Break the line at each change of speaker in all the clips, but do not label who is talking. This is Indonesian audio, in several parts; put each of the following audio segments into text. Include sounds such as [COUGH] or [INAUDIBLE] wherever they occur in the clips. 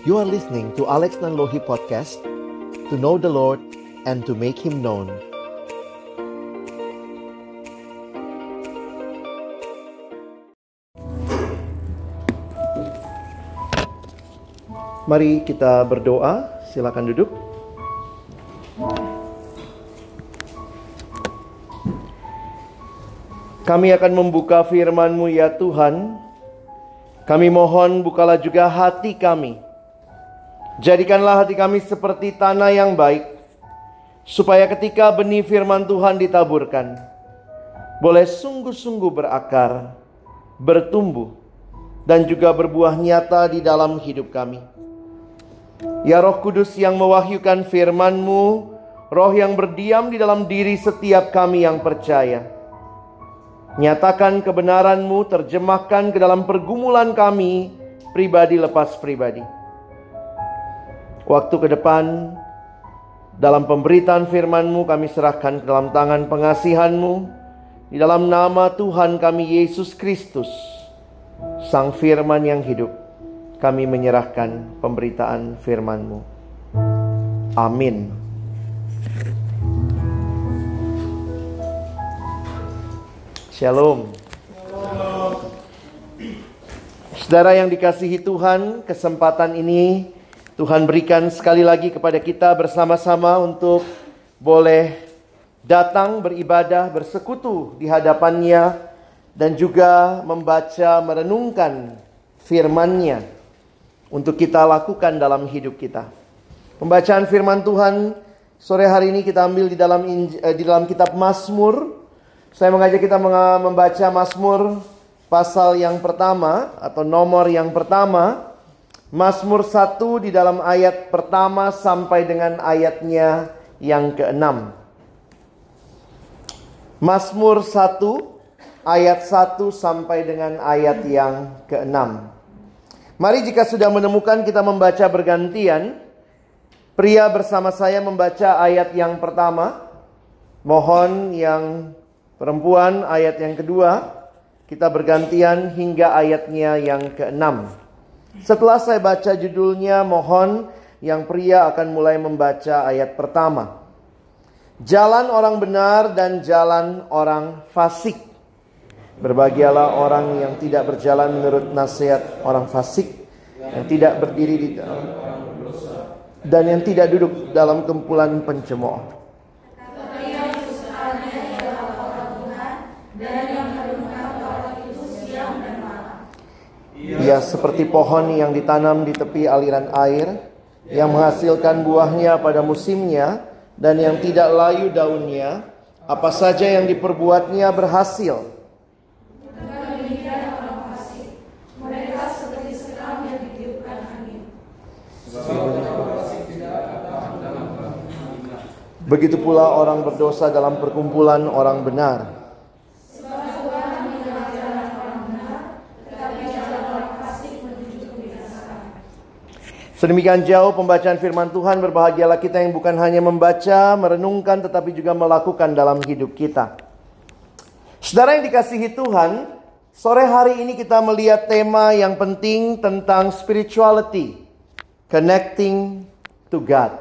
You are listening to Alex Nanlohi Podcast To know the Lord and to make Him known Mari kita berdoa, silakan duduk Kami akan membuka firman-Mu ya Tuhan. Kami mohon bukalah juga hati kami. Jadikanlah hati kami seperti tanah yang baik. Supaya ketika benih firman Tuhan ditaburkan. Boleh sungguh-sungguh berakar, bertumbuh, dan juga berbuah nyata di dalam hidup kami. Ya roh kudus yang mewahyukan firman-Mu, roh yang berdiam di dalam diri setiap kami yang percaya Nyatakan kebenaranmu terjemahkan ke dalam pergumulan kami pribadi lepas pribadi. Waktu ke depan dalam pemberitaan firmanmu kami serahkan ke dalam tangan pengasihanmu di dalam nama Tuhan kami Yesus Kristus Sang Firman yang hidup kami menyerahkan pemberitaan firmanmu. Amin. Shalom. Saudara yang dikasihi Tuhan, kesempatan ini Tuhan berikan sekali lagi kepada kita bersama-sama untuk boleh datang beribadah, bersekutu di hadapannya dan juga membaca, merenungkan firman-Nya untuk kita lakukan dalam hidup kita. Pembacaan firman Tuhan sore hari ini kita ambil di dalam eh, di dalam kitab Mazmur saya mengajak kita membaca Mazmur pasal yang pertama atau nomor yang pertama. Mazmur 1 di dalam ayat pertama sampai dengan ayatnya yang keenam. Mazmur 1 ayat 1 sampai dengan ayat yang keenam. Mari jika sudah menemukan kita membaca bergantian. Pria bersama saya membaca ayat yang pertama. Mohon yang Perempuan ayat yang kedua, kita bergantian hingga ayatnya yang keenam. Setelah saya baca judulnya, mohon yang pria akan mulai membaca ayat pertama. Jalan orang benar dan jalan orang fasik. Berbahagialah orang yang tidak berjalan menurut nasihat orang fasik, yang tidak berdiri di dalam dan yang tidak duduk dalam kumpulan pencemooh Ia seperti pohon yang ditanam di tepi aliran air, yang menghasilkan buahnya pada musimnya, dan yang tidak layu daunnya, apa saja yang diperbuatnya berhasil. Begitu pula orang berdosa dalam perkumpulan orang benar. Sedemikian jauh pembacaan firman Tuhan berbahagialah kita yang bukan hanya membaca, merenungkan tetapi juga melakukan dalam hidup kita. Saudara yang dikasihi Tuhan, sore hari ini kita melihat tema yang penting tentang spirituality, connecting to God.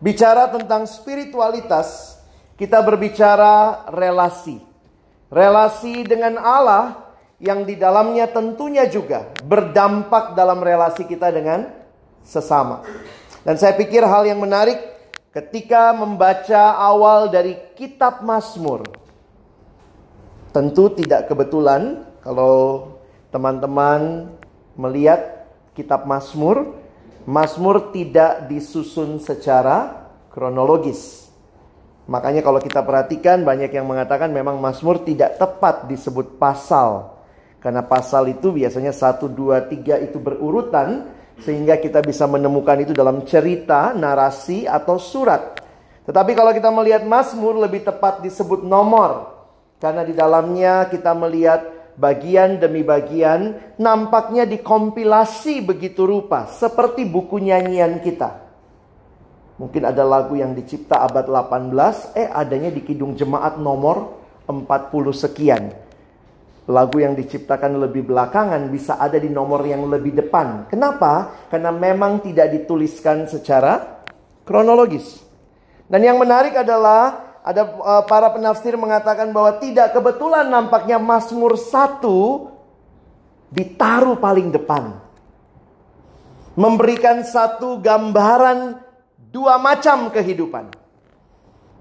Bicara tentang spiritualitas, kita berbicara relasi. Relasi dengan Allah yang di dalamnya tentunya juga berdampak dalam relasi kita dengan sesama. Dan saya pikir hal yang menarik ketika membaca awal dari kitab Mazmur. Tentu tidak kebetulan kalau teman-teman melihat kitab Mazmur, Mazmur tidak disusun secara kronologis. Makanya kalau kita perhatikan banyak yang mengatakan memang Mazmur tidak tepat disebut pasal. Karena pasal itu biasanya 1, 2, 3 itu berurutan sehingga kita bisa menemukan itu dalam cerita, narasi, atau surat. Tetapi kalau kita melihat Mazmur lebih tepat disebut nomor. Karena di dalamnya kita melihat bagian demi bagian nampaknya dikompilasi begitu rupa. Seperti buku nyanyian kita. Mungkin ada lagu yang dicipta abad 18, eh adanya di Kidung Jemaat nomor 40 sekian. Lagu yang diciptakan lebih belakangan bisa ada di nomor yang lebih depan. Kenapa? Karena memang tidak dituliskan secara kronologis. Dan yang menarik adalah ada uh, para penafsir mengatakan bahwa tidak kebetulan nampaknya Mazmur 1 ditaruh paling depan. Memberikan satu gambaran dua macam kehidupan.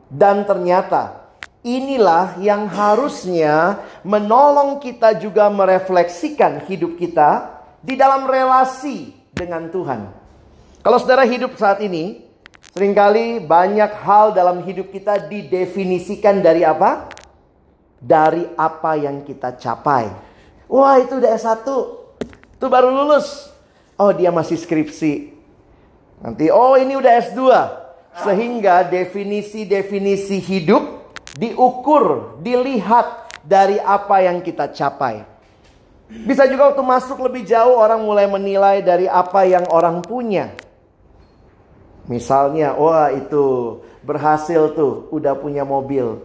Dan ternyata inilah yang harusnya menolong kita juga merefleksikan hidup kita di dalam relasi dengan Tuhan. Kalau saudara hidup saat ini, sering kali banyak hal dalam hidup kita didefinisikan dari apa? Dari apa yang kita capai. Wah itu udah S1, itu baru lulus. Oh dia masih skripsi. Nanti oh ini udah S2. Sehingga definisi-definisi hidup diukur, dilihat dari apa yang kita capai. Bisa juga waktu masuk lebih jauh orang mulai menilai dari apa yang orang punya. Misalnya, wah itu berhasil tuh, udah punya mobil.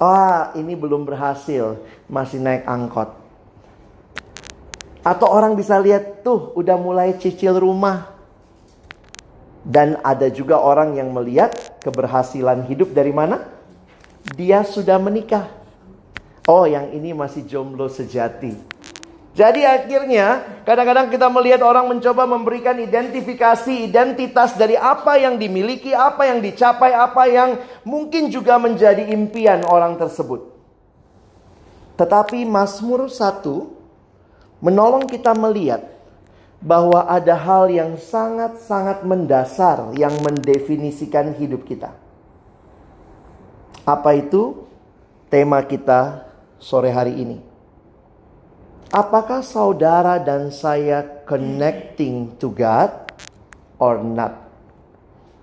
Wah, ini belum berhasil, masih naik angkot. Atau orang bisa lihat tuh udah mulai cicil rumah. Dan ada juga orang yang melihat keberhasilan hidup dari mana? Dia sudah menikah. Oh, yang ini masih jomblo sejati. Jadi akhirnya kadang-kadang kita melihat orang mencoba memberikan identifikasi identitas dari apa yang dimiliki, apa yang dicapai, apa yang mungkin juga menjadi impian orang tersebut. Tetapi Mazmur 1 menolong kita melihat bahwa ada hal yang sangat-sangat mendasar yang mendefinisikan hidup kita. Apa itu tema kita sore hari ini? Apakah saudara dan saya connecting to God or not?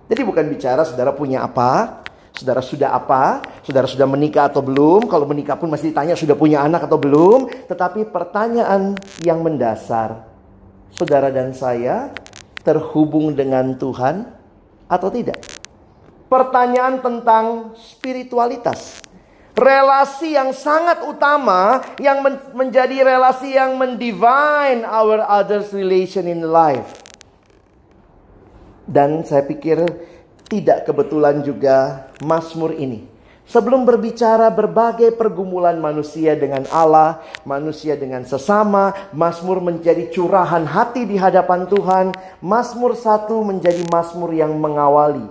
Jadi bukan bicara saudara punya apa, Saudara sudah apa? Saudara sudah menikah atau belum? Kalau menikah pun masih ditanya sudah punya anak atau belum? Tetapi pertanyaan yang mendasar, saudara dan saya terhubung dengan Tuhan atau tidak? Pertanyaan tentang spiritualitas. Relasi yang sangat utama yang men menjadi relasi yang mendivine our others relation in life. Dan saya pikir tidak kebetulan juga Mazmur ini. Sebelum berbicara berbagai pergumulan manusia dengan Allah, manusia dengan sesama, Mazmur menjadi curahan hati di hadapan Tuhan. Mazmur satu menjadi Mazmur yang mengawali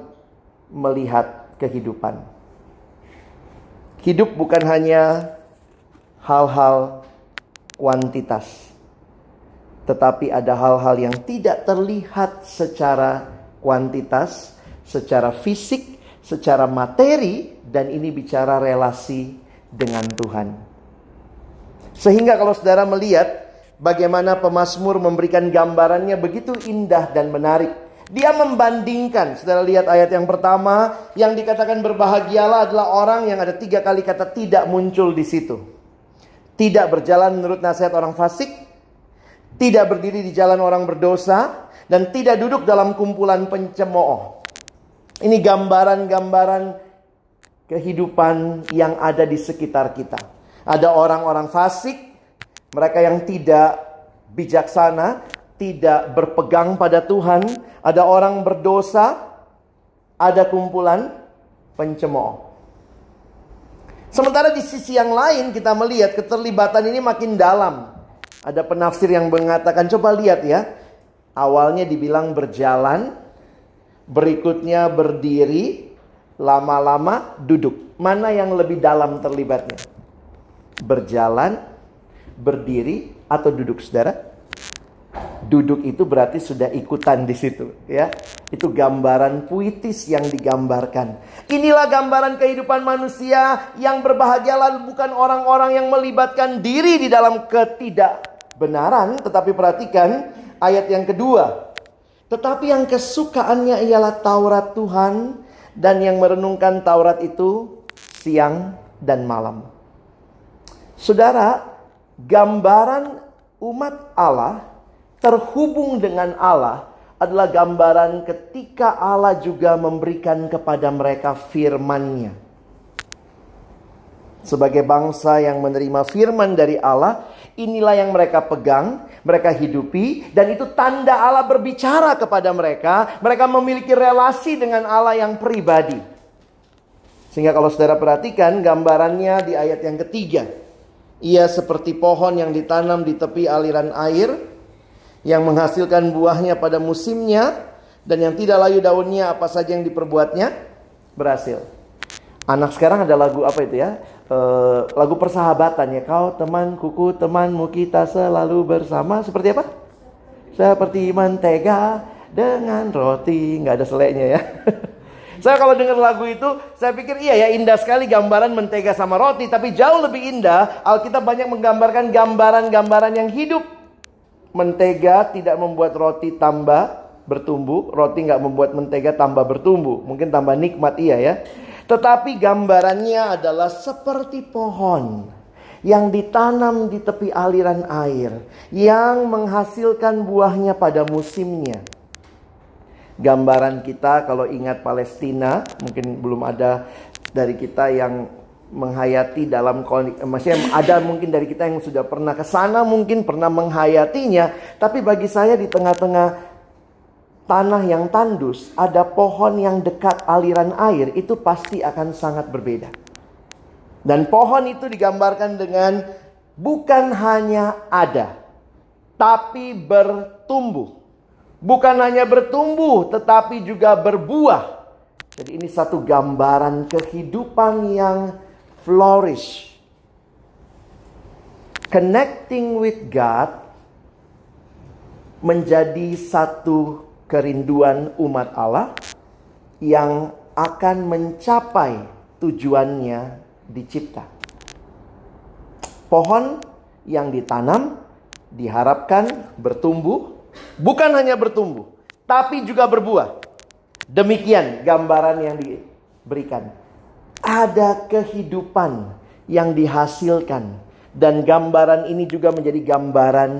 melihat kehidupan. Hidup bukan hanya hal-hal kuantitas, tetapi ada hal-hal yang tidak terlihat secara kuantitas, secara fisik, secara materi, dan ini bicara relasi dengan Tuhan. Sehingga kalau saudara melihat bagaimana pemazmur memberikan gambarannya begitu indah dan menarik. Dia membandingkan, saudara lihat ayat yang pertama, yang dikatakan berbahagialah adalah orang yang ada tiga kali kata tidak muncul di situ. Tidak berjalan menurut nasihat orang fasik, tidak berdiri di jalan orang berdosa, dan tidak duduk dalam kumpulan pencemooh. Ini gambaran-gambaran kehidupan yang ada di sekitar kita. Ada orang-orang fasik, mereka yang tidak bijaksana, tidak berpegang pada Tuhan, ada orang berdosa, ada kumpulan pencemooh. Sementara di sisi yang lain kita melihat keterlibatan ini makin dalam. Ada penafsir yang mengatakan, coba lihat ya. Awalnya dibilang berjalan, berikutnya berdiri, lama-lama duduk. Mana yang lebih dalam terlibatnya? Berjalan, berdiri, atau duduk, saudara? Duduk itu berarti sudah ikutan di situ, ya. Itu gambaran puitis yang digambarkan. Inilah gambaran kehidupan manusia yang berbahagialah bukan orang-orang yang melibatkan diri di dalam ketidakbenaran, tetapi perhatikan ayat yang kedua. Tetapi yang kesukaannya ialah Taurat Tuhan dan yang merenungkan Taurat itu siang dan malam. Saudara, gambaran umat Allah terhubung dengan Allah adalah gambaran ketika Allah juga memberikan kepada mereka firman-Nya. Sebagai bangsa yang menerima firman dari Allah, inilah yang mereka pegang, mereka hidupi, dan itu tanda Allah berbicara kepada mereka. Mereka memiliki relasi dengan Allah yang pribadi. Sehingga kalau saudara perhatikan gambarannya di ayat yang ketiga. Ia seperti pohon yang ditanam di tepi aliran air, yang menghasilkan buahnya pada musimnya, dan yang tidak layu daunnya apa saja yang diperbuatnya, berhasil. Anak sekarang ada lagu apa itu ya? Uh, lagu persahabatan ya. Kau teman kuku temanmu kita selalu bersama. Seperti apa? Seperti mentega dengan roti. Nggak ada seleknya ya. [LAUGHS] saya kalau dengar lagu itu, saya pikir iya ya indah sekali gambaran mentega sama roti. Tapi jauh lebih indah, Alkitab banyak menggambarkan gambaran-gambaran yang hidup. Mentega tidak membuat roti tambah bertumbuh. Roti nggak membuat mentega tambah bertumbuh. Mungkin tambah nikmat iya ya. Tetapi gambarannya adalah seperti pohon yang ditanam di tepi aliran air, yang menghasilkan buahnya pada musimnya. Gambaran kita kalau ingat Palestina, mungkin belum ada dari kita yang menghayati dalam maksudnya ada mungkin dari kita yang sudah pernah ke sana mungkin pernah menghayatinya tapi bagi saya di tengah-tengah tanah yang tandus, ada pohon yang dekat aliran air, itu pasti akan sangat berbeda. Dan pohon itu digambarkan dengan bukan hanya ada, tapi bertumbuh. Bukan hanya bertumbuh, tetapi juga berbuah. Jadi ini satu gambaran kehidupan yang flourish. Connecting with God menjadi satu kerinduan umat Allah yang akan mencapai tujuannya dicipta. Pohon yang ditanam diharapkan bertumbuh, bukan hanya bertumbuh, tapi juga berbuah. Demikian gambaran yang diberikan. Ada kehidupan yang dihasilkan dan gambaran ini juga menjadi gambaran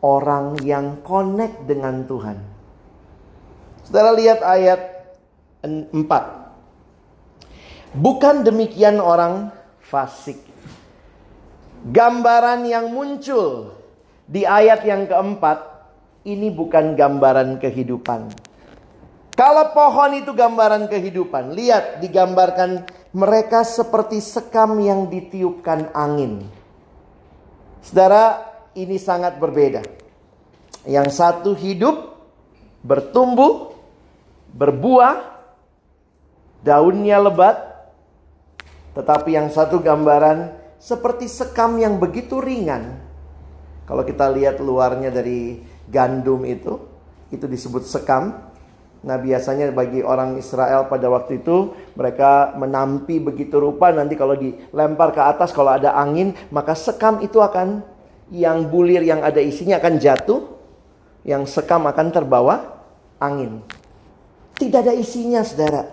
orang yang connect dengan Tuhan. Saudara lihat ayat 4. Bukan demikian orang fasik. Gambaran yang muncul di ayat yang keempat ini bukan gambaran kehidupan. Kalau pohon itu gambaran kehidupan, lihat digambarkan mereka seperti sekam yang ditiupkan angin. Saudara, ini sangat berbeda. Yang satu hidup, bertumbuh, berbuah, daunnya lebat, tetapi yang satu gambaran seperti sekam yang begitu ringan. Kalau kita lihat luarnya dari gandum itu, itu disebut sekam. Nah biasanya bagi orang Israel pada waktu itu mereka menampi begitu rupa nanti kalau dilempar ke atas kalau ada angin maka sekam itu akan yang bulir yang ada isinya akan jatuh, yang sekam akan terbawa angin. Tidak ada isinya, saudara.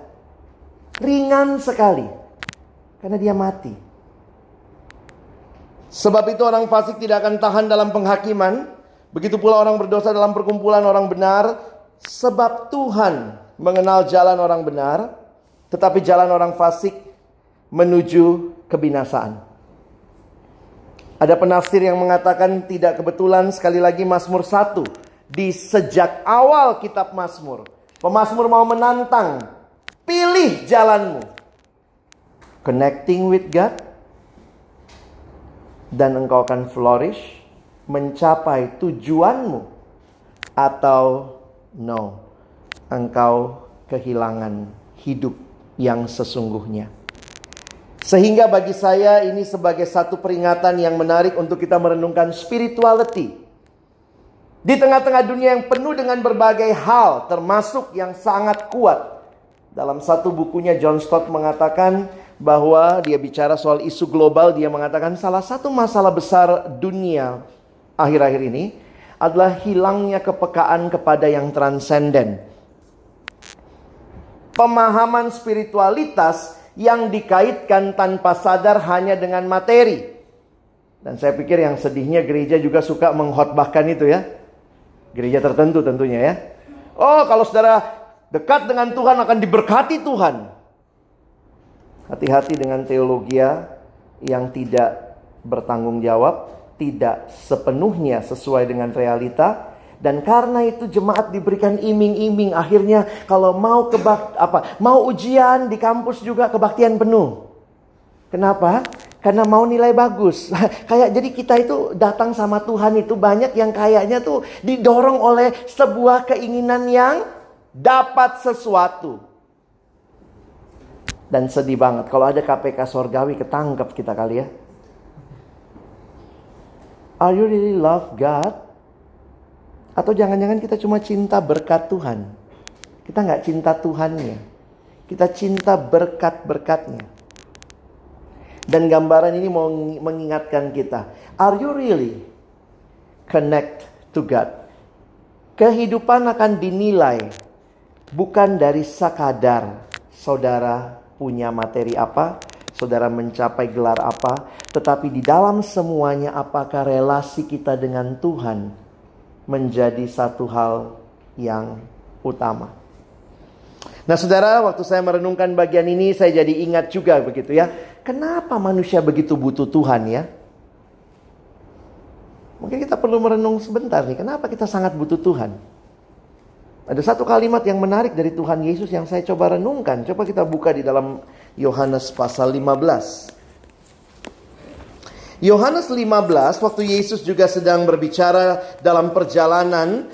Ringan sekali. Karena dia mati. Sebab itu orang fasik tidak akan tahan dalam penghakiman. Begitu pula orang berdosa dalam perkumpulan orang benar. Sebab Tuhan mengenal jalan orang benar. Tetapi jalan orang fasik menuju kebinasaan. Ada penafsir yang mengatakan tidak kebetulan sekali lagi Mazmur 1 di sejak awal kitab Mazmur Pemasmur mau menantang. Pilih jalanmu. Connecting with God. Dan engkau akan flourish. Mencapai tujuanmu. Atau no. Engkau kehilangan hidup yang sesungguhnya. Sehingga bagi saya ini sebagai satu peringatan yang menarik untuk kita merenungkan spirituality di tengah-tengah dunia yang penuh dengan berbagai hal, termasuk yang sangat kuat. Dalam satu bukunya John Stott mengatakan bahwa dia bicara soal isu global, dia mengatakan salah satu masalah besar dunia akhir-akhir ini adalah hilangnya kepekaan kepada yang transenden. Pemahaman spiritualitas yang dikaitkan tanpa sadar hanya dengan materi. Dan saya pikir yang sedihnya gereja juga suka menghotbahkan itu ya. Gereja tertentu tentunya ya. Oh, kalau saudara dekat dengan Tuhan akan diberkati Tuhan. Hati-hati dengan teologi yang tidak bertanggung jawab, tidak sepenuhnya sesuai dengan realita, dan karena itu jemaat diberikan iming-iming akhirnya kalau mau kebak apa mau ujian di kampus juga kebaktian penuh. Kenapa? Karena mau nilai bagus. [LAUGHS] Kayak jadi kita itu datang sama Tuhan itu banyak yang kayaknya tuh didorong oleh sebuah keinginan yang dapat sesuatu. Dan sedih banget kalau ada KPK sorgawi ketangkep kita kali ya. Are you really love God? Atau jangan-jangan kita cuma cinta berkat Tuhan. Kita nggak cinta Tuhannya. Kita cinta berkat-berkatnya. Dan gambaran ini mau mengingatkan kita. Are you really connect to God? Kehidupan akan dinilai bukan dari sekadar saudara punya materi apa, saudara mencapai gelar apa, tetapi di dalam semuanya apakah relasi kita dengan Tuhan menjadi satu hal yang utama. Nah, saudara, waktu saya merenungkan bagian ini, saya jadi ingat juga begitu ya. Kenapa manusia begitu butuh Tuhan ya? Mungkin kita perlu merenung sebentar nih, kenapa kita sangat butuh Tuhan? Ada satu kalimat yang menarik dari Tuhan Yesus yang saya coba renungkan. Coba kita buka di dalam Yohanes pasal 15. Yohanes 15 waktu Yesus juga sedang berbicara dalam perjalanan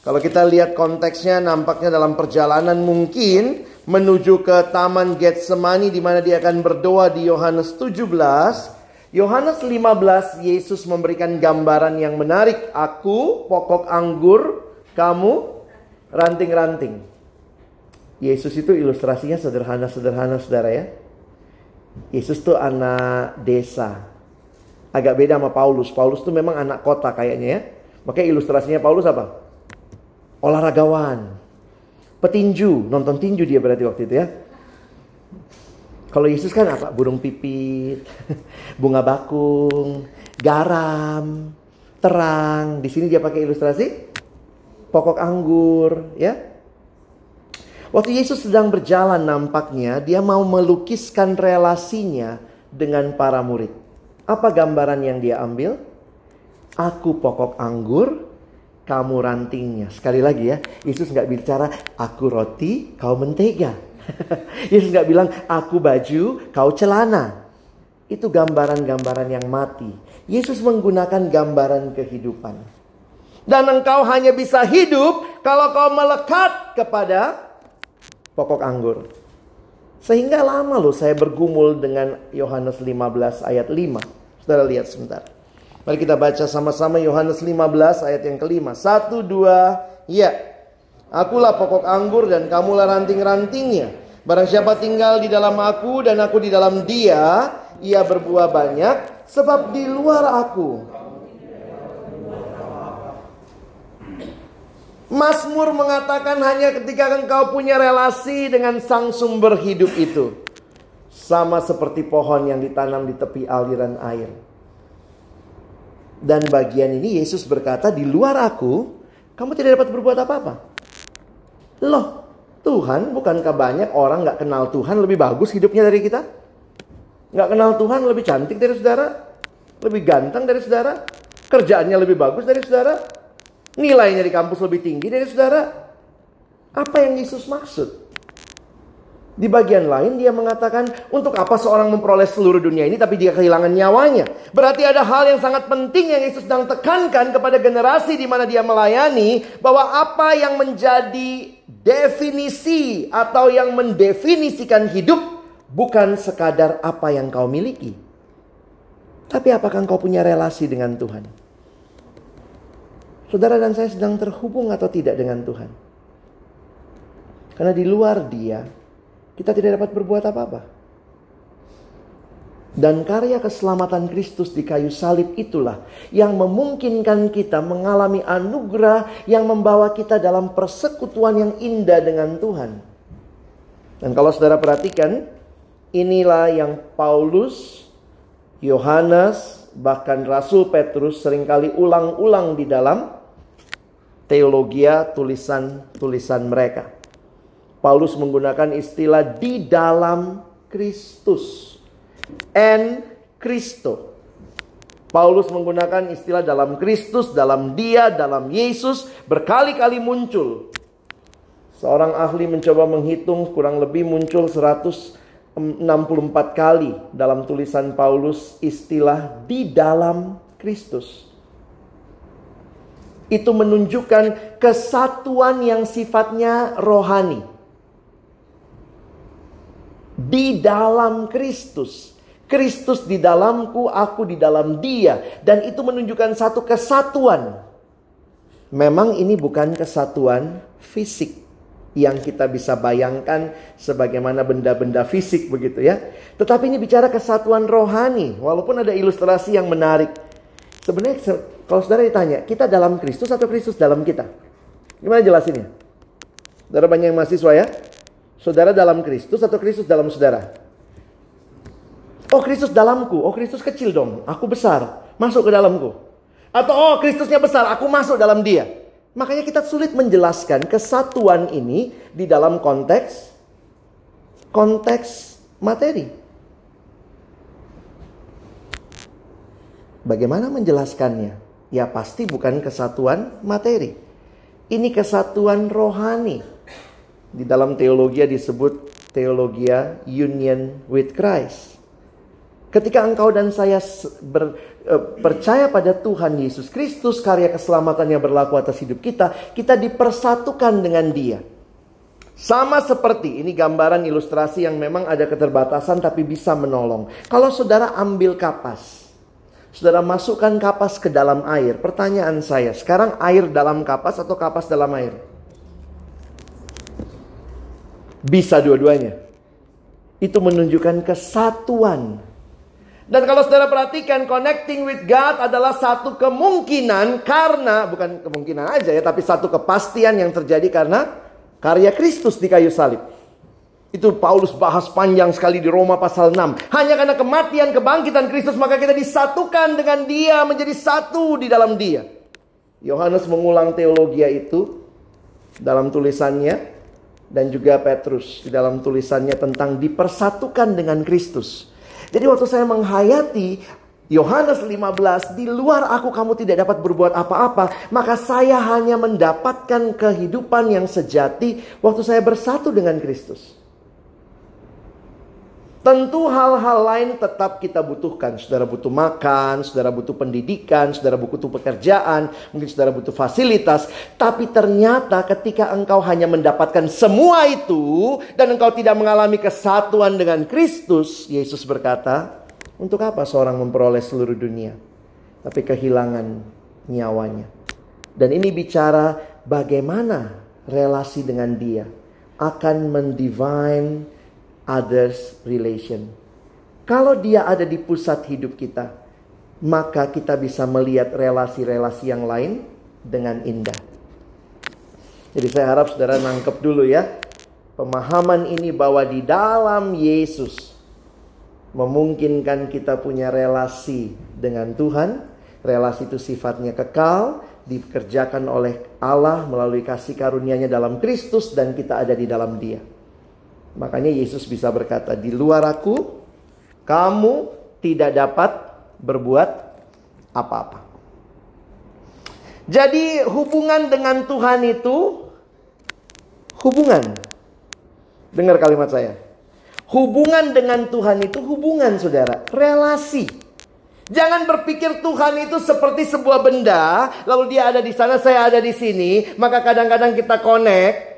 kalau kita lihat konteksnya nampaknya dalam perjalanan mungkin menuju ke taman Getsemani di mana dia akan berdoa di Yohanes 17 Yohanes 15 Yesus memberikan gambaran yang menarik aku pokok anggur kamu ranting-ranting Yesus itu ilustrasinya sederhana-sederhana saudara ya Yesus tuh anak desa agak beda sama Paulus. Paulus tuh memang anak kota kayaknya ya. Makanya ilustrasinya Paulus apa? Olahragawan. Petinju, nonton tinju dia berarti waktu itu ya. Kalau Yesus kan apa? Burung pipit, [LAUGHS] bunga bakung, garam, terang. Di sini dia pakai ilustrasi pokok anggur, ya. Waktu Yesus sedang berjalan nampaknya dia mau melukiskan relasinya dengan para murid. Apa gambaran yang dia ambil? Aku pokok anggur, kamu rantingnya. Sekali lagi ya, Yesus nggak bicara aku roti, kau mentega. [LAUGHS] Yesus nggak bilang aku baju, kau celana. Itu gambaran-gambaran yang mati. Yesus menggunakan gambaran kehidupan. Dan engkau hanya bisa hidup kalau kau melekat kepada pokok anggur. Sehingga lama loh saya bergumul dengan Yohanes 15 ayat 5. Saudara lihat sebentar. Mari kita baca sama-sama Yohanes 15 ayat yang kelima. Satu, dua, ya. Akulah pokok anggur dan kamulah ranting-rantingnya. Barang siapa tinggal di dalam aku dan aku di dalam dia, ia berbuah banyak. Sebab di luar aku. Mazmur mengatakan hanya ketika engkau punya relasi dengan sang sumber hidup itu. Sama seperti pohon yang ditanam di tepi aliran air. Dan bagian ini Yesus berkata, di luar aku, kamu tidak dapat berbuat apa-apa. Loh, Tuhan bukankah banyak orang gak kenal Tuhan lebih bagus hidupnya dari kita? Gak kenal Tuhan lebih cantik dari saudara? Lebih ganteng dari saudara? Kerjaannya lebih bagus dari saudara? Nilainya di kampus lebih tinggi dari saudara? Apa yang Yesus maksud? Di bagian lain dia mengatakan untuk apa seorang memperoleh seluruh dunia ini tapi dia kehilangan nyawanya. Berarti ada hal yang sangat penting yang Yesus sedang tekankan kepada generasi di mana dia melayani bahwa apa yang menjadi definisi atau yang mendefinisikan hidup bukan sekadar apa yang kau miliki. Tapi apakah kau punya relasi dengan Tuhan? Saudara dan saya sedang terhubung atau tidak dengan Tuhan? Karena di luar dia, kita tidak dapat berbuat apa-apa. Dan karya keselamatan Kristus di kayu salib itulah yang memungkinkan kita mengalami anugerah yang membawa kita dalam persekutuan yang indah dengan Tuhan. Dan kalau saudara perhatikan, inilah yang Paulus, Yohanes, bahkan Rasul Petrus sering kali ulang-ulang di dalam teologia tulisan-tulisan mereka. Paulus menggunakan istilah di dalam Kristus. And Kristo. Paulus menggunakan istilah dalam Kristus, dalam Dia, dalam Yesus berkali-kali muncul. Seorang ahli mencoba menghitung kurang lebih muncul 164 kali dalam tulisan Paulus istilah di dalam Kristus. Itu menunjukkan kesatuan yang sifatnya rohani. Di dalam Kristus. Kristus di dalamku, aku di dalam dia. Dan itu menunjukkan satu kesatuan. Memang ini bukan kesatuan fisik yang kita bisa bayangkan sebagaimana benda-benda fisik begitu ya. Tetapi ini bicara kesatuan rohani. Walaupun ada ilustrasi yang menarik. Sebenarnya kalau saudara ditanya, kita dalam Kristus atau Kristus dalam kita? Gimana jelasinnya? Saudara banyak yang mahasiswa ya? Saudara dalam Kristus atau Kristus dalam saudara? Oh Kristus dalamku, oh Kristus kecil dong, aku besar, masuk ke dalamku. Atau oh Kristusnya besar, aku masuk dalam dia. Makanya kita sulit menjelaskan kesatuan ini di dalam konteks konteks materi. Bagaimana menjelaskannya? Ya pasti bukan kesatuan materi. Ini kesatuan rohani. Di dalam teologi disebut teologi union with Christ. Ketika engkau dan saya ber, e, percaya pada Tuhan Yesus Kristus, karya keselamatannya berlaku atas hidup kita, kita dipersatukan dengan Dia. Sama seperti ini gambaran ilustrasi yang memang ada keterbatasan tapi bisa menolong. Kalau saudara ambil kapas, saudara masukkan kapas ke dalam air. Pertanyaan saya, sekarang air dalam kapas atau kapas dalam air? Bisa dua-duanya. Itu menunjukkan kesatuan dan kalau saudara perhatikan connecting with God adalah satu kemungkinan karena bukan kemungkinan aja ya tapi satu kepastian yang terjadi karena karya Kristus di kayu salib. Itu Paulus bahas panjang sekali di Roma pasal 6. Hanya karena kematian kebangkitan Kristus maka kita disatukan dengan dia menjadi satu di dalam dia. Yohanes mengulang teologi itu dalam tulisannya dan juga Petrus di dalam tulisannya tentang dipersatukan dengan Kristus. Jadi waktu saya menghayati Yohanes 15, di luar aku kamu tidak dapat berbuat apa-apa, maka saya hanya mendapatkan kehidupan yang sejati waktu saya bersatu dengan Kristus. Tentu hal-hal lain tetap kita butuhkan. Saudara butuh makan, saudara butuh pendidikan, saudara butuh pekerjaan, mungkin saudara butuh fasilitas. Tapi ternyata ketika engkau hanya mendapatkan semua itu dan engkau tidak mengalami kesatuan dengan Kristus, Yesus berkata, untuk apa seorang memperoleh seluruh dunia tapi kehilangan nyawanya? Dan ini bicara bagaimana relasi dengan Dia akan mendivine others relation. Kalau dia ada di pusat hidup kita, maka kita bisa melihat relasi-relasi yang lain dengan indah. Jadi saya harap saudara nangkep dulu ya. Pemahaman ini bahwa di dalam Yesus memungkinkan kita punya relasi dengan Tuhan. Relasi itu sifatnya kekal, dikerjakan oleh Allah melalui kasih karunia-Nya dalam Kristus dan kita ada di dalam Dia. Makanya Yesus bisa berkata, di luar aku, kamu tidak dapat berbuat apa-apa. Jadi hubungan dengan Tuhan itu hubungan. Dengar kalimat saya. Hubungan dengan Tuhan itu hubungan saudara, relasi. Jangan berpikir Tuhan itu seperti sebuah benda, lalu dia ada di sana, saya ada di sini, maka kadang-kadang kita connect,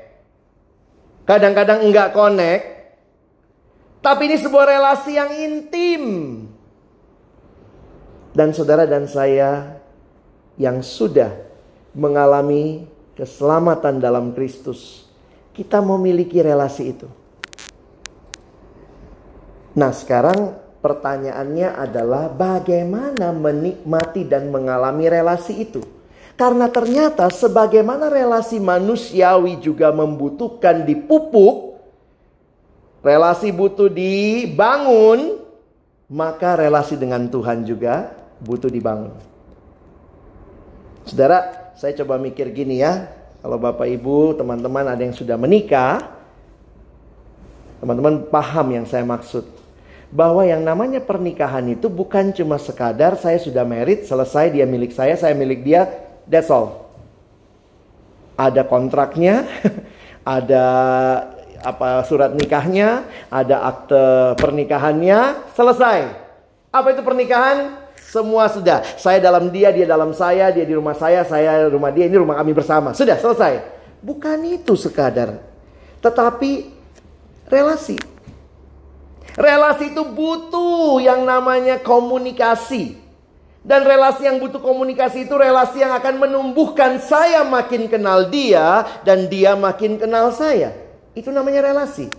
Kadang-kadang enggak connect. Tapi ini sebuah relasi yang intim. Dan saudara dan saya yang sudah mengalami keselamatan dalam Kristus. Kita memiliki relasi itu. Nah sekarang pertanyaannya adalah bagaimana menikmati dan mengalami relasi itu. Karena ternyata sebagaimana relasi manusiawi juga membutuhkan dipupuk, relasi butuh dibangun, maka relasi dengan Tuhan juga butuh dibangun. Saudara, saya coba mikir gini ya. Kalau Bapak Ibu, teman-teman ada yang sudah menikah, teman-teman paham yang saya maksud. bahwa yang namanya pernikahan itu bukan cuma sekadar saya sudah merit, selesai dia milik saya, saya milik dia, that's all. Ada kontraknya, [LAUGHS] ada apa surat nikahnya, ada akte pernikahannya, selesai. Apa itu pernikahan? Semua sudah. Saya dalam dia, dia dalam saya, dia di rumah saya, saya rumah dia, ini rumah kami bersama. Sudah selesai. Bukan itu sekadar. Tetapi relasi. Relasi itu butuh yang namanya komunikasi. Dan relasi yang butuh komunikasi itu relasi yang akan menumbuhkan saya makin kenal dia dan dia makin kenal saya. Itu namanya relasi.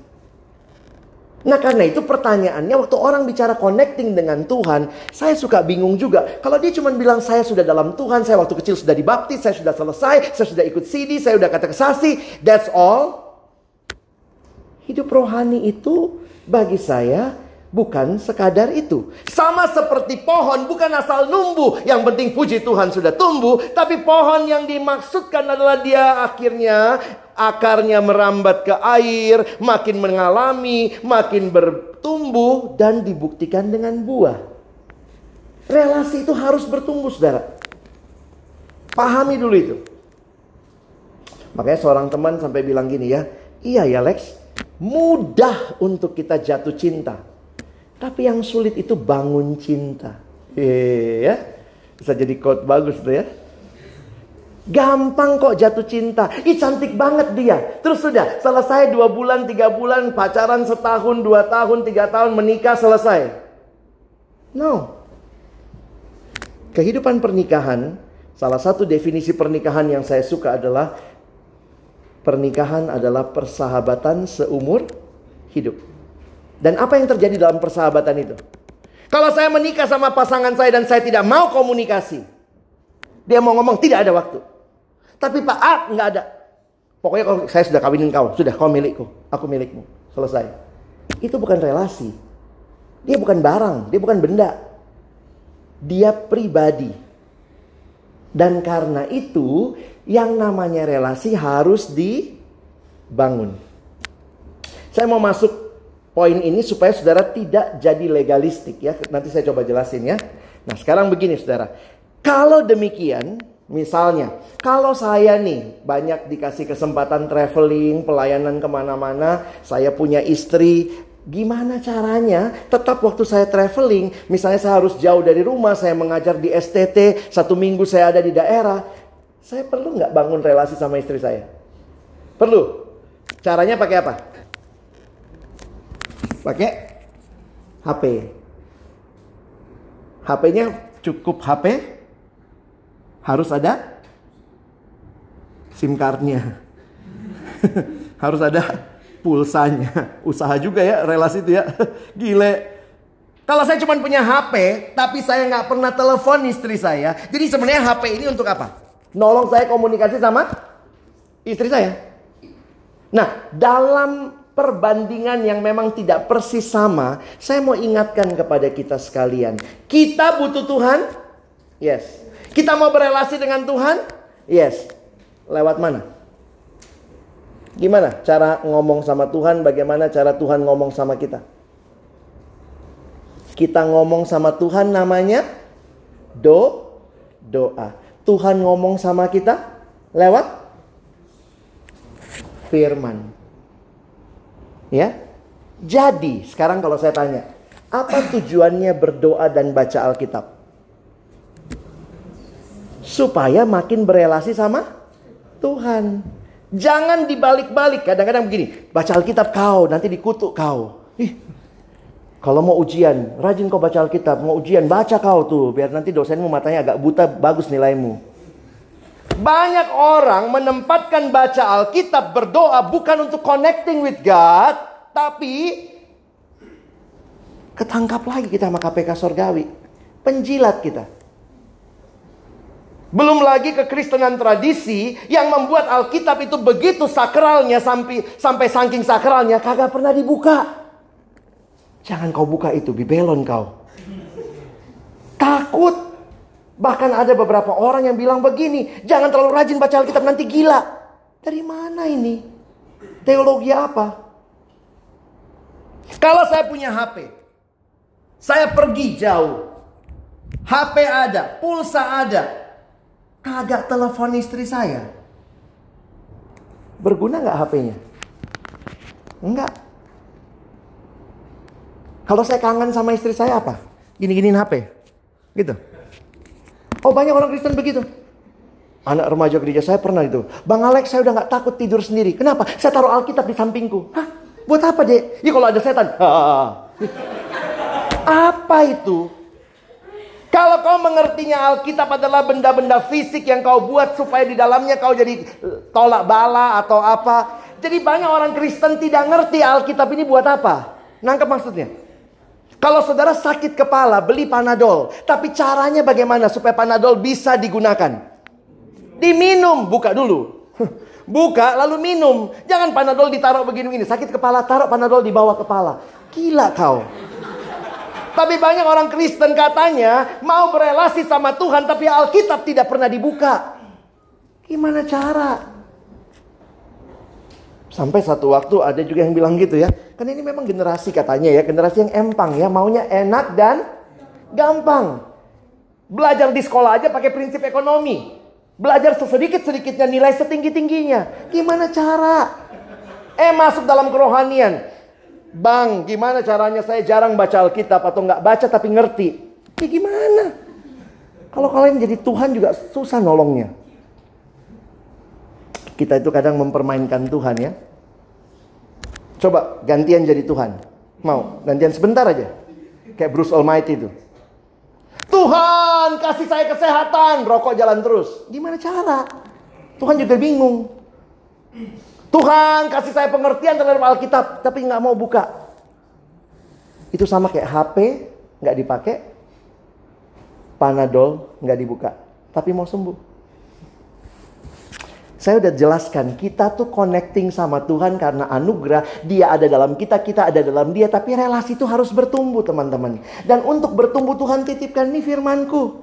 Nah karena itu pertanyaannya waktu orang bicara connecting dengan Tuhan, saya suka bingung juga. Kalau dia cuma bilang saya sudah dalam Tuhan, saya waktu kecil sudah dibaptis, saya sudah selesai, saya sudah ikut CD, saya sudah kata kesasi, that's all. Hidup rohani itu bagi saya bukan sekadar itu. Sama seperti pohon bukan asal numbuh, yang penting puji Tuhan sudah tumbuh, tapi pohon yang dimaksudkan adalah dia akhirnya akarnya merambat ke air, makin mengalami, makin bertumbuh dan dibuktikan dengan buah. Relasi itu harus bertumbuh, Saudara. Pahami dulu itu. Makanya seorang teman sampai bilang gini ya, "Iya ya Lex, mudah untuk kita jatuh cinta. Tapi yang sulit itu bangun cinta." Iya, bisa jadi quote bagus tuh ya. Gampang kok jatuh cinta. Ih cantik banget dia. Terus sudah selesai dua bulan, tiga bulan, pacaran setahun, dua tahun, tiga tahun, menikah selesai. No. Kehidupan pernikahan, salah satu definisi pernikahan yang saya suka adalah pernikahan adalah persahabatan seumur hidup. Dan apa yang terjadi dalam persahabatan itu? Kalau saya menikah sama pasangan saya dan saya tidak mau komunikasi, dia mau ngomong tidak ada waktu. Tapi Pak A nggak ada. Pokoknya kalau saya sudah kawinin kau, sudah kau milikku, aku milikmu. Selesai. Itu bukan relasi. Dia bukan barang, dia bukan benda. Dia pribadi. Dan karena itu, yang namanya relasi harus dibangun. Saya mau masuk poin ini supaya saudara tidak jadi legalistik ya. Nanti saya coba jelasin ya. Nah sekarang begini saudara. Kalau demikian, Misalnya, kalau saya nih banyak dikasih kesempatan traveling, pelayanan ke mana-mana, saya punya istri, gimana caranya tetap waktu saya traveling, misalnya saya harus jauh dari rumah, saya mengajar di STT, satu minggu saya ada di daerah, saya perlu nggak bangun relasi sama istri saya? Perlu. Caranya pakai apa? Pakai HP. HP-nya cukup HP harus ada SIM cardnya. [LAUGHS] harus ada pulsanya. Usaha juga ya relasi itu ya. [LAUGHS] Gile. Kalau saya cuma punya HP, tapi saya nggak pernah telepon istri saya. Jadi sebenarnya HP ini untuk apa? Nolong saya komunikasi sama istri saya. Nah, dalam perbandingan yang memang tidak persis sama, saya mau ingatkan kepada kita sekalian. Kita butuh Tuhan? Yes. Kita mau berelasi dengan Tuhan? Yes. Lewat mana? Gimana cara ngomong sama Tuhan? Bagaimana cara Tuhan ngomong sama kita? Kita ngomong sama Tuhan namanya do doa. Tuhan ngomong sama kita lewat firman. Ya. Jadi, sekarang kalau saya tanya, apa tujuannya berdoa dan baca Alkitab? supaya makin berelasi sama Tuhan. Jangan dibalik-balik. Kadang-kadang begini, baca Alkitab kau, nanti dikutuk kau. Ih, kalau mau ujian, rajin kau baca Alkitab. Mau ujian, baca kau tuh. Biar nanti dosenmu matanya agak buta, bagus nilaimu. Banyak orang menempatkan baca Alkitab berdoa bukan untuk connecting with God. Tapi ketangkap lagi kita sama KPK Sorgawi. Penjilat kita. Belum lagi kekristenan tradisi yang membuat Alkitab itu begitu sakralnya sampai sampai saking sakralnya kagak pernah dibuka. Jangan kau buka itu, bibelon kau. Takut. Bahkan ada beberapa orang yang bilang begini, jangan terlalu rajin baca Alkitab nanti gila. Dari mana ini? Teologi apa? Kalau saya punya HP, Saya pergi jauh. HP ada, pulsa ada. Kagak telepon istri saya. Berguna nggak HP-nya? Enggak. Kalau saya kangen sama istri saya apa? Gini-giniin HP. Gitu. Oh banyak orang Kristen begitu. Anak remaja gereja saya pernah itu. Bang Alex saya udah nggak takut tidur sendiri. Kenapa? Saya taruh Alkitab di sampingku. Hah? Buat apa deh? Ya kalau ada setan. Apa itu? Kalau kau mengertinya Alkitab adalah benda-benda fisik yang kau buat supaya di dalamnya kau jadi eh, tolak bala atau apa. Jadi banyak orang Kristen tidak ngerti Alkitab ini buat apa. Nangkep maksudnya? Kalau saudara sakit kepala, beli Panadol. Tapi caranya bagaimana supaya Panadol bisa digunakan? Diminum, buka dulu. Buka lalu minum. Jangan Panadol ditaruh begini-begini. Sakit kepala, taruh Panadol di bawah kepala. Gila kau. Tapi banyak orang Kristen katanya mau berelasi sama Tuhan tapi Alkitab tidak pernah dibuka. Gimana cara? Sampai satu waktu ada juga yang bilang gitu ya. Kan ini memang generasi katanya ya, generasi yang empang ya, maunya enak dan gampang. Belajar di sekolah aja pakai prinsip ekonomi. Belajar sesedikit-sedikitnya nilai setinggi-tingginya. Gimana cara? Eh masuk dalam kerohanian. Bang, gimana caranya saya jarang baca Alkitab atau nggak baca tapi ngerti? Ya gimana? Kalau kalian jadi Tuhan juga susah nolongnya. Kita itu kadang mempermainkan Tuhan ya. Coba gantian jadi Tuhan. Mau? Gantian sebentar aja. Kayak Bruce Almighty itu. Tuhan kasih saya kesehatan. Rokok jalan terus. Gimana cara? Tuhan juga bingung. Tuhan kasih saya pengertian terhadap Alkitab, tapi nggak mau buka. Itu sama kayak HP nggak dipakai, Panadol nggak dibuka, tapi mau sembuh. Saya udah jelaskan, kita tuh connecting sama Tuhan karena anugerah. Dia ada dalam kita, kita ada dalam dia. Tapi relasi itu harus bertumbuh teman-teman. Dan untuk bertumbuh Tuhan titipkan nih firmanku.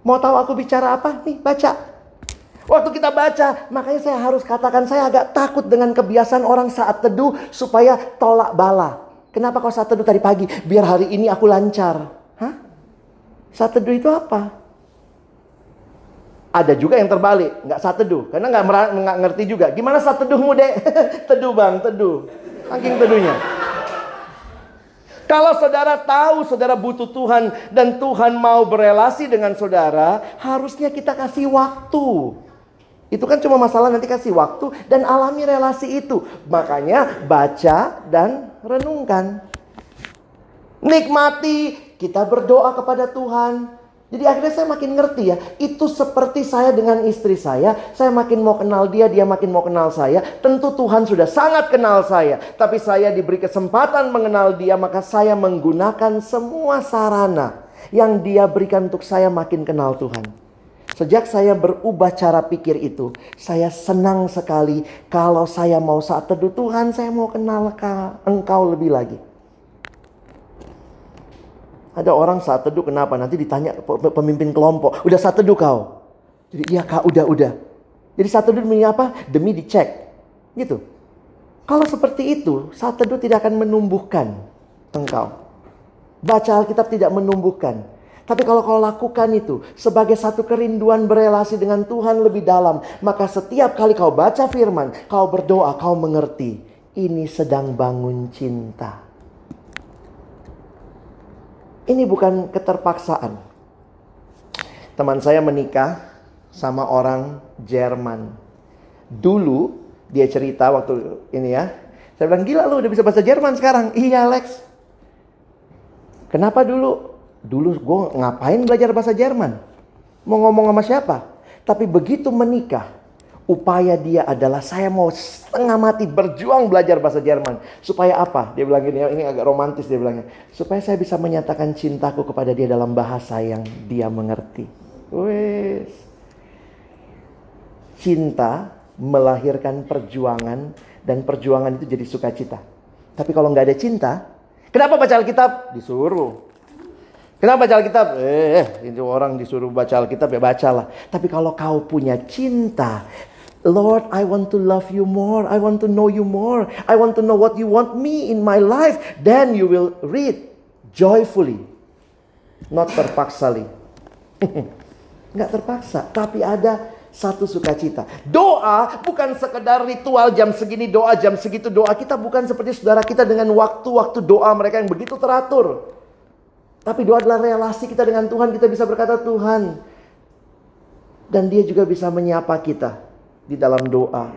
Mau tahu aku bicara apa? Nih baca. Waktu kita baca, makanya saya harus katakan saya agak takut dengan kebiasaan orang saat teduh supaya tolak bala. Kenapa kau saat teduh tadi pagi? Biar hari ini aku lancar. Hah? Saat teduh itu apa? Ada juga yang terbalik, nggak saat teduh, karena nggak nggak ngerti juga. Gimana saat teduhmu dek? [LAUGHS] teduh bang, teduh. Saking teduhnya. Kalau saudara tahu saudara butuh Tuhan dan Tuhan mau berelasi dengan saudara, harusnya kita kasih waktu. Itu kan cuma masalah nanti kasih waktu dan alami relasi itu. Makanya baca dan renungkan. Nikmati, kita berdoa kepada Tuhan. Jadi akhirnya saya makin ngerti ya, itu seperti saya dengan istri saya, saya makin mau kenal dia, dia makin mau kenal saya. Tentu Tuhan sudah sangat kenal saya, tapi saya diberi kesempatan mengenal dia, maka saya menggunakan semua sarana yang dia berikan untuk saya makin kenal Tuhan. Sejak saya berubah cara pikir itu, saya senang sekali kalau saya mau saat teduh Tuhan, saya mau kenal engkau lebih lagi. Ada orang saat teduh kenapa? Nanti ditanya pemimpin kelompok, udah saat teduh kau? Jadi iya kak, udah, udah. Jadi saat teduh demi apa? Demi dicek. Gitu. Kalau seperti itu, saat teduh tidak akan menumbuhkan engkau. Baca Alkitab tidak menumbuhkan. Tapi kalau kau lakukan itu sebagai satu kerinduan berelasi dengan Tuhan lebih dalam, maka setiap kali kau baca firman, kau berdoa, kau mengerti, ini sedang bangun cinta. Ini bukan keterpaksaan. Teman saya menikah sama orang Jerman. Dulu dia cerita waktu ini ya. Saya bilang, gila lu udah bisa bahasa Jerman sekarang. Iya Alex. Kenapa dulu? Dulu gue ngapain belajar bahasa Jerman? Mau ngomong sama siapa? Tapi begitu menikah, upaya dia adalah saya mau setengah mati berjuang belajar bahasa Jerman. Supaya apa? Dia bilang gini, ini agak romantis dia bilangnya. Supaya saya bisa menyatakan cintaku kepada dia dalam bahasa yang dia mengerti. Wes. Cinta melahirkan perjuangan dan perjuangan itu jadi sukacita. Tapi kalau nggak ada cinta, kenapa baca Alkitab? Disuruh. Kenapa baca Alkitab? Eh, itu orang disuruh baca Alkitab ya bacalah. Tapi kalau kau punya cinta, Lord, I want to love you more. I want to know you more. I want to know what you want me in my life. Then you will read. joyfully, not terpaksali. [LAUGHS] Nggak terpaksa, tapi ada satu sukacita. Doa bukan sekedar ritual jam segini doa, jam segitu doa. Kita bukan seperti saudara kita dengan waktu-waktu doa mereka yang begitu teratur. Tapi doa adalah relasi kita dengan Tuhan. Kita bisa berkata Tuhan. Dan dia juga bisa menyapa kita di dalam doa.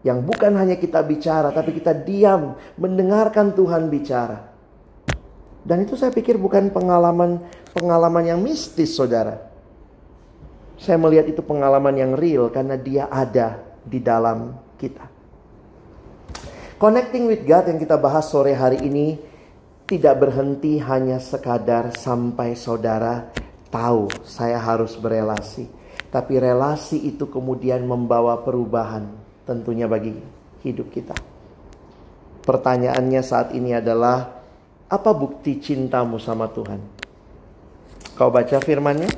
Yang bukan hanya kita bicara, tapi kita diam mendengarkan Tuhan bicara. Dan itu saya pikir bukan pengalaman pengalaman yang mistis, saudara. Saya melihat itu pengalaman yang real karena dia ada di dalam kita. Connecting with God yang kita bahas sore hari ini tidak berhenti hanya sekadar sampai saudara tahu saya harus berelasi. Tapi relasi itu kemudian membawa perubahan tentunya bagi hidup kita. Pertanyaannya saat ini adalah apa bukti cintamu sama Tuhan? Kau baca firmannya?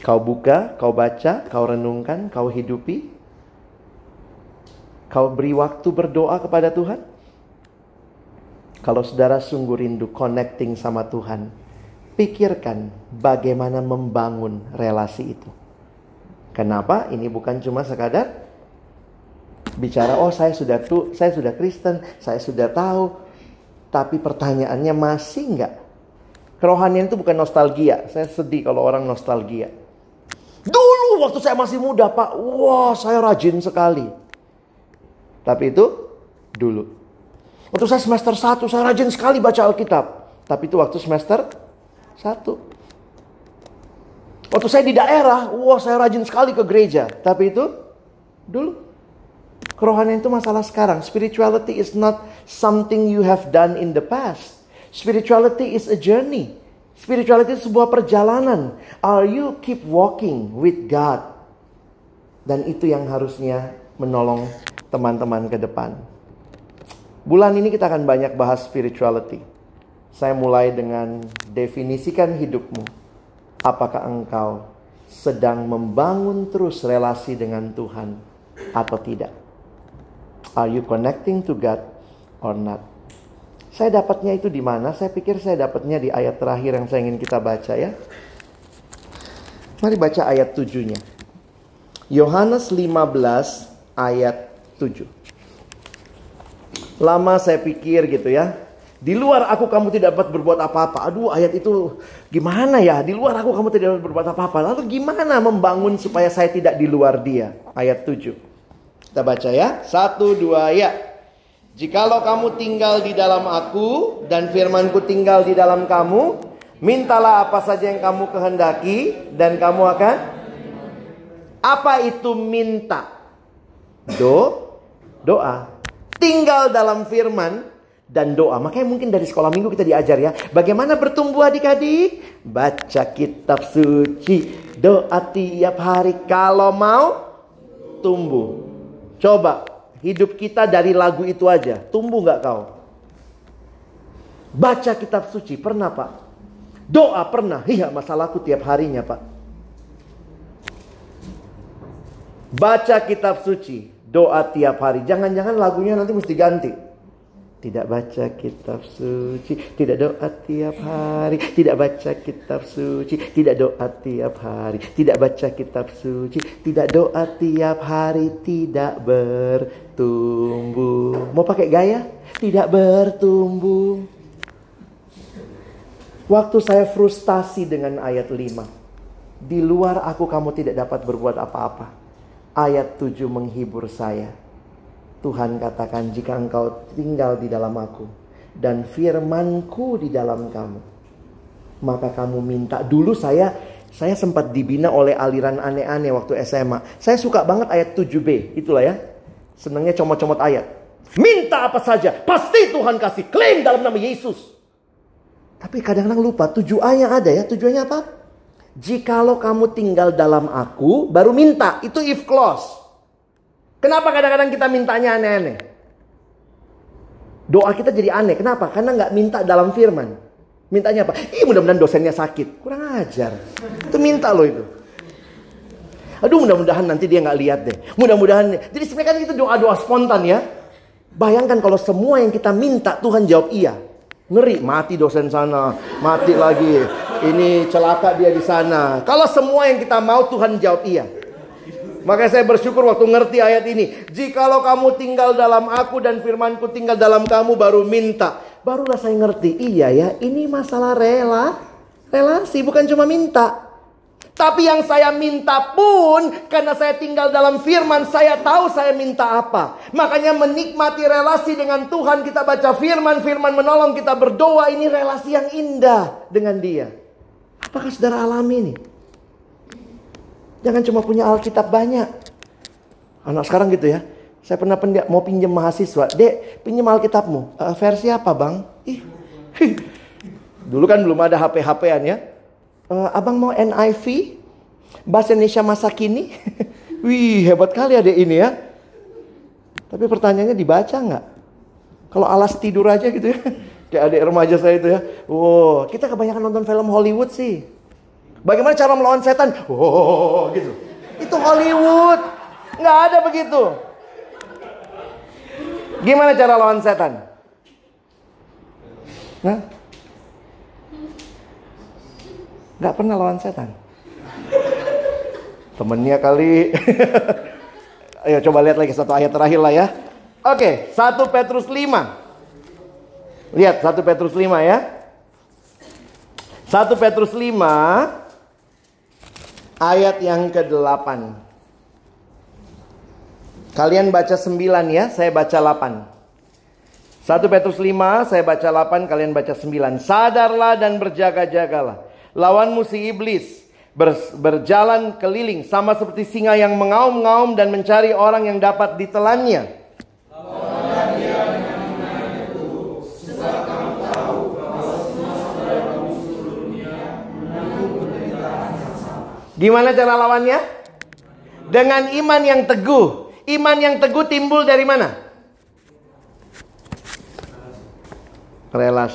Kau buka, kau baca, kau renungkan, kau hidupi? Kau beri waktu berdoa kepada Tuhan? Kalau saudara sungguh rindu connecting sama Tuhan, pikirkan bagaimana membangun relasi itu. Kenapa? Ini bukan cuma sekadar bicara oh saya sudah tuh saya sudah Kristen saya sudah tahu. Tapi pertanyaannya masih nggak? Kerohanian itu bukan nostalgia. Saya sedih kalau orang nostalgia. Dulu waktu saya masih muda pak wah saya rajin sekali. Tapi itu dulu. Waktu saya semester 1 saya rajin sekali baca Alkitab. Tapi itu waktu semester 1 waktu saya di daerah wah saya rajin sekali ke gereja tapi itu dulu Kerohanian itu masalah sekarang. Spirituality is not something you have done in the past. Spirituality is a journey. Spirituality itu sebuah perjalanan. Are you keep walking with God? Dan itu yang harusnya menolong teman-teman ke depan. Bulan ini kita akan banyak bahas spirituality. Saya mulai dengan definisikan hidupmu. Apakah engkau sedang membangun terus relasi dengan Tuhan atau tidak? Are you connecting to God or not? Saya dapatnya itu di mana? Saya pikir saya dapatnya di ayat terakhir yang saya ingin kita baca ya. Mari baca ayat tujuhnya. Yohanes 15 ayat 7. Lama saya pikir gitu ya. Di luar aku kamu tidak dapat berbuat apa-apa. Aduh ayat itu gimana ya? Di luar aku kamu tidak dapat berbuat apa-apa. Lalu gimana membangun supaya saya tidak di luar dia? Ayat 7. Kita baca ya. Satu, dua, ya. Jikalau kamu tinggal di dalam aku dan firmanku tinggal di dalam kamu, mintalah apa saja yang kamu kehendaki dan kamu akan apa itu minta? Do, doa. Tinggal dalam firman dan doa. Makanya mungkin dari sekolah minggu kita diajar ya. Bagaimana bertumbuh adik-adik? Baca kitab suci. Doa tiap hari. Kalau mau tumbuh. Coba hidup kita dari lagu itu aja. Tumbuh nggak kau? Baca kitab suci pernah pak? Doa pernah? Iya masalahku tiap harinya pak. Baca kitab suci, doa tiap hari. Jangan-jangan lagunya nanti mesti ganti. Tidak baca kitab suci, tidak doa tiap hari, tidak baca kitab suci, tidak doa tiap hari, tidak baca kitab suci, tidak doa tiap hari, tidak bertumbuh. Mau pakai gaya? Tidak bertumbuh. Waktu saya frustasi dengan ayat 5. Di luar aku kamu tidak dapat berbuat apa-apa. Ayat 7 menghibur saya Tuhan katakan jika engkau tinggal di dalam aku dan firmanku di dalam kamu maka kamu minta. Dulu saya saya sempat dibina oleh aliran aneh-aneh waktu SMA saya suka banget ayat 7b itulah ya. Senangnya comot-comot ayat. Minta apa saja pasti Tuhan kasih klaim dalam nama Yesus. Tapi kadang-kadang lupa 7a yang ada ya tujuannya apa? Jikalau kamu tinggal dalam aku baru minta. Itu if clause Kenapa kadang-kadang kita mintanya aneh-aneh? Doa kita jadi aneh. Kenapa? Karena nggak minta dalam firman. Mintanya apa? Ih mudah-mudahan dosennya sakit. Kurang ajar. Itu minta loh itu. Aduh mudah-mudahan nanti dia nggak lihat deh. Mudah-mudahan. Jadi sebenarnya kan itu doa-doa spontan ya. Bayangkan kalau semua yang kita minta Tuhan jawab iya. Ngeri, mati dosen sana, mati lagi. Ini celaka dia di sana. Kalau semua yang kita mau Tuhan jawab iya. Makanya saya bersyukur waktu ngerti ayat ini. Jikalau kamu tinggal dalam aku dan firmanku tinggal dalam kamu baru minta. Barulah saya ngerti. Iya ya, ini masalah rela. Relasi bukan cuma minta. Tapi yang saya minta pun karena saya tinggal dalam firman saya tahu saya minta apa. Makanya menikmati relasi dengan Tuhan kita baca firman, firman menolong kita berdoa ini relasi yang indah dengan dia. Apakah saudara alami ini? Jangan cuma punya Alkitab banyak. Anak sekarang gitu ya. Saya pernah pendia, mau pinjam mahasiswa. Dek, pinjam Alkitabmu. Uh, versi apa bang? Ih. Dulu kan belum ada HP-HPan ya uh, abang mau NIV bahasa Indonesia masa kini [LAUGHS] wih hebat kali ada ini ya tapi pertanyaannya dibaca nggak kalau alas tidur aja gitu ya [LAUGHS] kayak adik remaja saya itu ya wow kita kebanyakan nonton film Hollywood sih bagaimana cara melawan setan wow gitu itu Hollywood nggak ada begitu gimana cara lawan setan Nah, Gak pernah lawan setan. Temennya kali. [LAUGHS] Ayo coba lihat lagi satu ayat terakhir lah ya. Oke, 1 Petrus 5. Lihat 1 Petrus 5 ya. 1 Petrus 5 ayat yang ke-8. Kalian baca 9 ya, saya baca 8. 1 Petrus 5, saya baca 8, kalian baca 9. Sadarlah dan berjaga-jagalah lawanmu si iblis ber, berjalan keliling sama seperti singa yang mengaum-ngaum dan mencari orang yang dapat ditelannya. Gimana cara lawannya? Dengan iman yang teguh. Iman yang teguh timbul dari mana? Relasi.